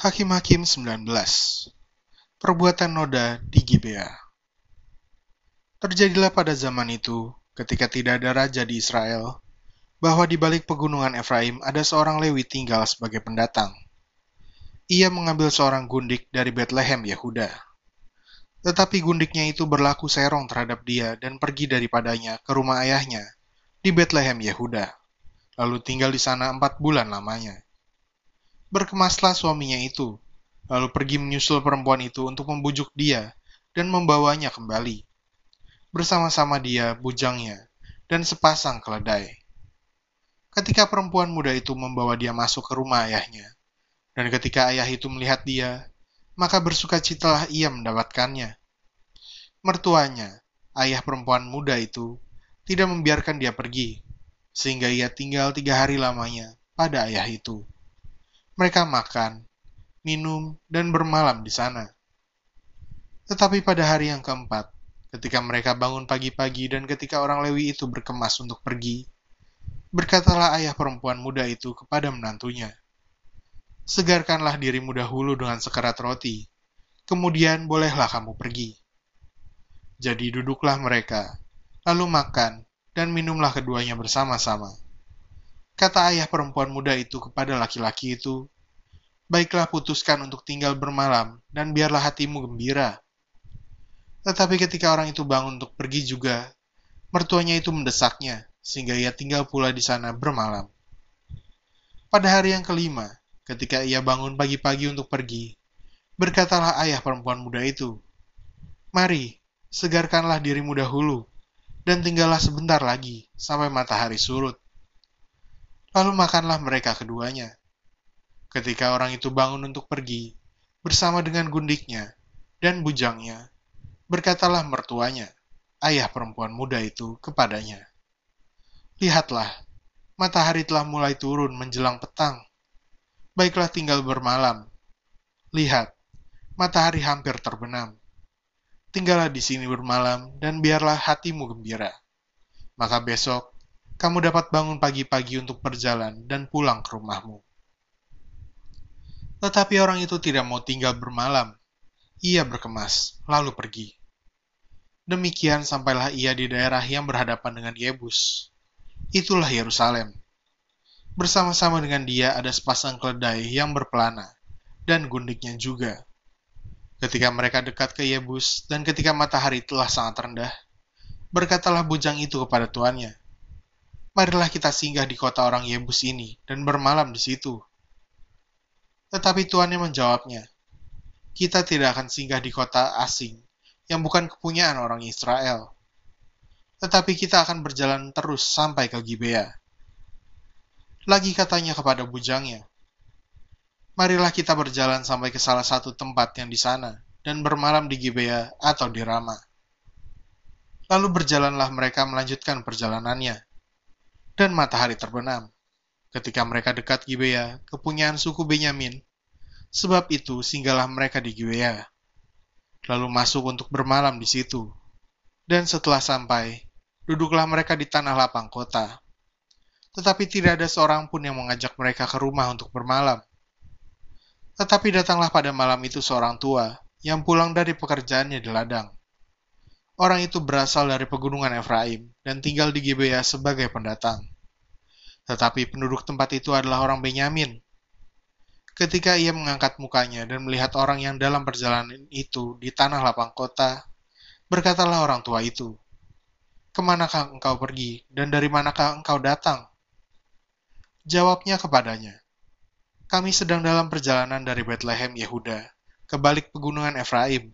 Hakim-Hakim 19 Perbuatan Noda di Gibea Terjadilah pada zaman itu, ketika tidak ada raja di Israel, bahwa di balik pegunungan Efraim ada seorang Lewi tinggal sebagai pendatang. Ia mengambil seorang gundik dari Bethlehem, Yehuda. Tetapi gundiknya itu berlaku serong terhadap dia dan pergi daripadanya ke rumah ayahnya di Bethlehem, Yehuda. Lalu tinggal di sana empat bulan lamanya Berkemaslah suaminya itu, lalu pergi menyusul perempuan itu untuk membujuk dia dan membawanya kembali. Bersama-sama dia, bujangnya, dan sepasang keledai. Ketika perempuan muda itu membawa dia masuk ke rumah ayahnya, dan ketika ayah itu melihat dia, maka bersukacitalah ia mendapatkannya. Mertuanya, ayah perempuan muda itu, tidak membiarkan dia pergi, sehingga ia tinggal tiga hari lamanya pada ayah itu. Mereka makan, minum, dan bermalam di sana. Tetapi pada hari yang keempat, ketika mereka bangun pagi-pagi dan ketika orang Lewi itu berkemas untuk pergi, berkatalah ayah perempuan muda itu kepada menantunya, Segarkanlah dirimu dahulu dengan sekerat roti, kemudian bolehlah kamu pergi. Jadi duduklah mereka, lalu makan, dan minumlah keduanya bersama-sama. Kata ayah perempuan muda itu kepada laki-laki itu, Baiklah putuskan untuk tinggal bermalam, dan biarlah hatimu gembira. Tetapi ketika orang itu bangun untuk pergi juga, mertuanya itu mendesaknya, sehingga ia tinggal pula di sana bermalam. Pada hari yang kelima, ketika ia bangun pagi-pagi untuk pergi, berkatalah ayah perempuan muda itu, Mari, segarkanlah dirimu dahulu, dan tinggallah sebentar lagi, sampai matahari surut. Lalu makanlah mereka keduanya. Ketika orang itu bangun untuk pergi, bersama dengan gundiknya dan bujangnya, berkatalah mertuanya, ayah perempuan muda itu, kepadanya. Lihatlah, matahari telah mulai turun menjelang petang. Baiklah tinggal bermalam. Lihat, matahari hampir terbenam. Tinggallah di sini bermalam, dan biarlah hatimu gembira. Maka besok kamu dapat bangun pagi-pagi untuk berjalan dan pulang ke rumahmu. Tetapi orang itu tidak mau tinggal bermalam. Ia berkemas, lalu pergi. Demikian sampailah ia di daerah yang berhadapan dengan Yebus. Itulah Yerusalem. Bersama-sama dengan dia ada sepasang keledai yang berpelana, dan gundiknya juga. Ketika mereka dekat ke Yebus, dan ketika matahari telah sangat rendah, berkatalah bujang itu kepada tuannya, marilah kita singgah di kota orang Yebus ini dan bermalam di situ. Tetapi tuannya menjawabnya, kita tidak akan singgah di kota asing yang bukan kepunyaan orang Israel. Tetapi kita akan berjalan terus sampai ke Gibea. Lagi katanya kepada bujangnya, marilah kita berjalan sampai ke salah satu tempat yang di sana dan bermalam di Gibea atau di Rama. Lalu berjalanlah mereka melanjutkan perjalanannya dan matahari terbenam. Ketika mereka dekat Gibea, kepunyaan suku Benyamin, sebab itu singgahlah mereka di Gibea. Lalu masuk untuk bermalam di situ. Dan setelah sampai, duduklah mereka di tanah lapang kota. Tetapi tidak ada seorang pun yang mengajak mereka ke rumah untuk bermalam. Tetapi datanglah pada malam itu seorang tua yang pulang dari pekerjaannya di ladang. Orang itu berasal dari pegunungan Efraim dan tinggal di Gibea sebagai pendatang. Tetapi penduduk tempat itu adalah orang Benyamin. Ketika ia mengangkat mukanya dan melihat orang yang dalam perjalanan itu di tanah lapang kota, berkatalah orang tua itu, Ke manakah engkau pergi dan dari manakah engkau datang? Jawabnya kepadanya, Kami sedang dalam perjalanan dari Bethlehem, Yehuda, ke balik pegunungan Efraim.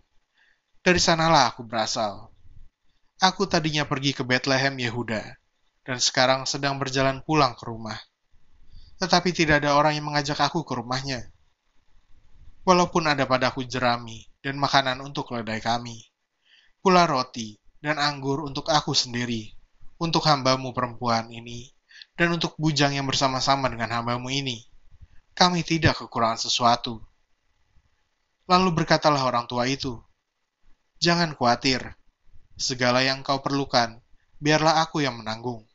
Dari sanalah aku berasal. Aku tadinya pergi ke Bethlehem, Yehuda, dan sekarang sedang berjalan pulang ke rumah. Tetapi tidak ada orang yang mengajak aku ke rumahnya. Walaupun ada padaku jerami dan makanan untuk keledai kami, pula roti dan anggur untuk aku sendiri, untuk hambamu perempuan ini, dan untuk bujang yang bersama-sama dengan hambamu ini, kami tidak kekurangan sesuatu. Lalu berkatalah orang tua itu, Jangan khawatir, segala yang kau perlukan, biarlah aku yang menanggung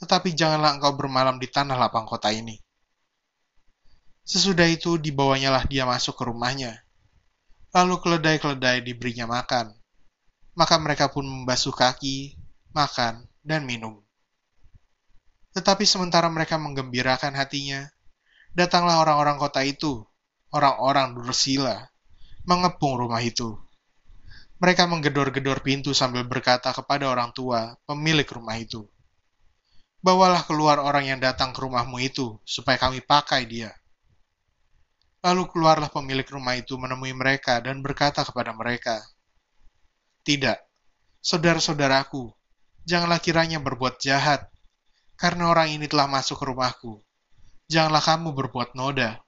tetapi janganlah engkau bermalam di tanah lapang kota ini. Sesudah itu dibawanyalah dia masuk ke rumahnya. Lalu keledai-keledai diberinya makan. Maka mereka pun membasuh kaki, makan, dan minum. Tetapi sementara mereka menggembirakan hatinya, datanglah orang-orang kota itu, orang-orang Dursila, mengepung rumah itu. Mereka menggedor-gedor pintu sambil berkata kepada orang tua, pemilik rumah itu, Bawalah keluar orang yang datang ke rumahmu itu, supaya kami pakai dia. Lalu keluarlah pemilik rumah itu menemui mereka dan berkata kepada mereka, Tidak, saudara-saudaraku, janganlah kiranya berbuat jahat, karena orang ini telah masuk ke rumahku. Janganlah kamu berbuat noda.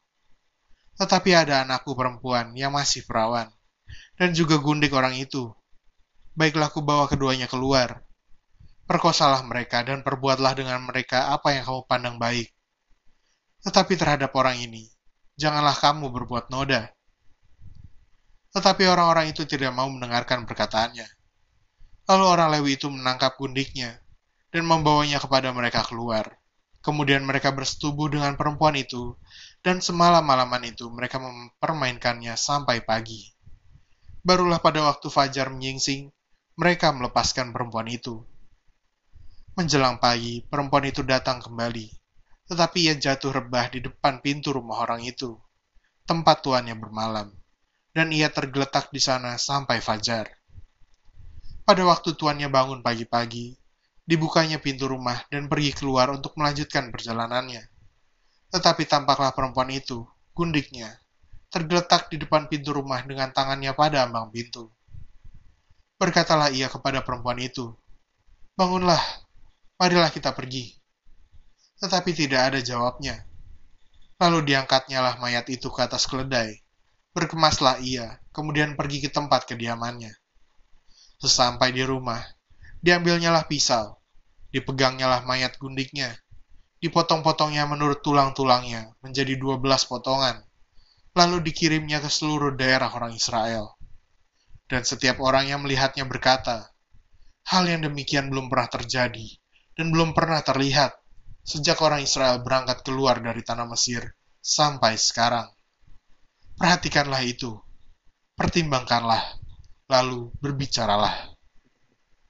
Tetapi ada anakku perempuan yang masih perawan, dan juga gundik orang itu. Baiklah ku bawa keduanya keluar, Perkosalah mereka dan perbuatlah dengan mereka apa yang kamu pandang baik. Tetapi terhadap orang ini, janganlah kamu berbuat noda. Tetapi orang-orang itu tidak mau mendengarkan perkataannya. Lalu orang Lewi itu menangkap gundiknya dan membawanya kepada mereka keluar. Kemudian mereka bersetubuh dengan perempuan itu, dan semalam-malaman itu mereka mempermainkannya sampai pagi. Barulah pada waktu fajar menyingsing, mereka melepaskan perempuan itu. Menjelang pagi, perempuan itu datang kembali, tetapi ia jatuh rebah di depan pintu rumah orang itu, tempat tuannya bermalam, dan ia tergeletak di sana sampai fajar. Pada waktu tuannya bangun pagi-pagi, dibukanya pintu rumah dan pergi keluar untuk melanjutkan perjalanannya. Tetapi tampaklah perempuan itu, gundiknya, tergeletak di depan pintu rumah dengan tangannya pada ambang pintu. Berkatalah ia kepada perempuan itu, Bangunlah, marilah kita pergi. Tetapi tidak ada jawabnya. Lalu diangkatnya lah mayat itu ke atas keledai. Berkemaslah ia, kemudian pergi ke tempat kediamannya. Sesampai di rumah, diambilnyalah pisau, dipegangnyalah mayat gundiknya, dipotong-potongnya menurut tulang-tulangnya menjadi dua belas potongan, lalu dikirimnya ke seluruh daerah orang Israel. Dan setiap orang yang melihatnya berkata, hal yang demikian belum pernah terjadi dan belum pernah terlihat sejak orang Israel berangkat keluar dari tanah Mesir sampai sekarang. Perhatikanlah itu, pertimbangkanlah, lalu berbicaralah.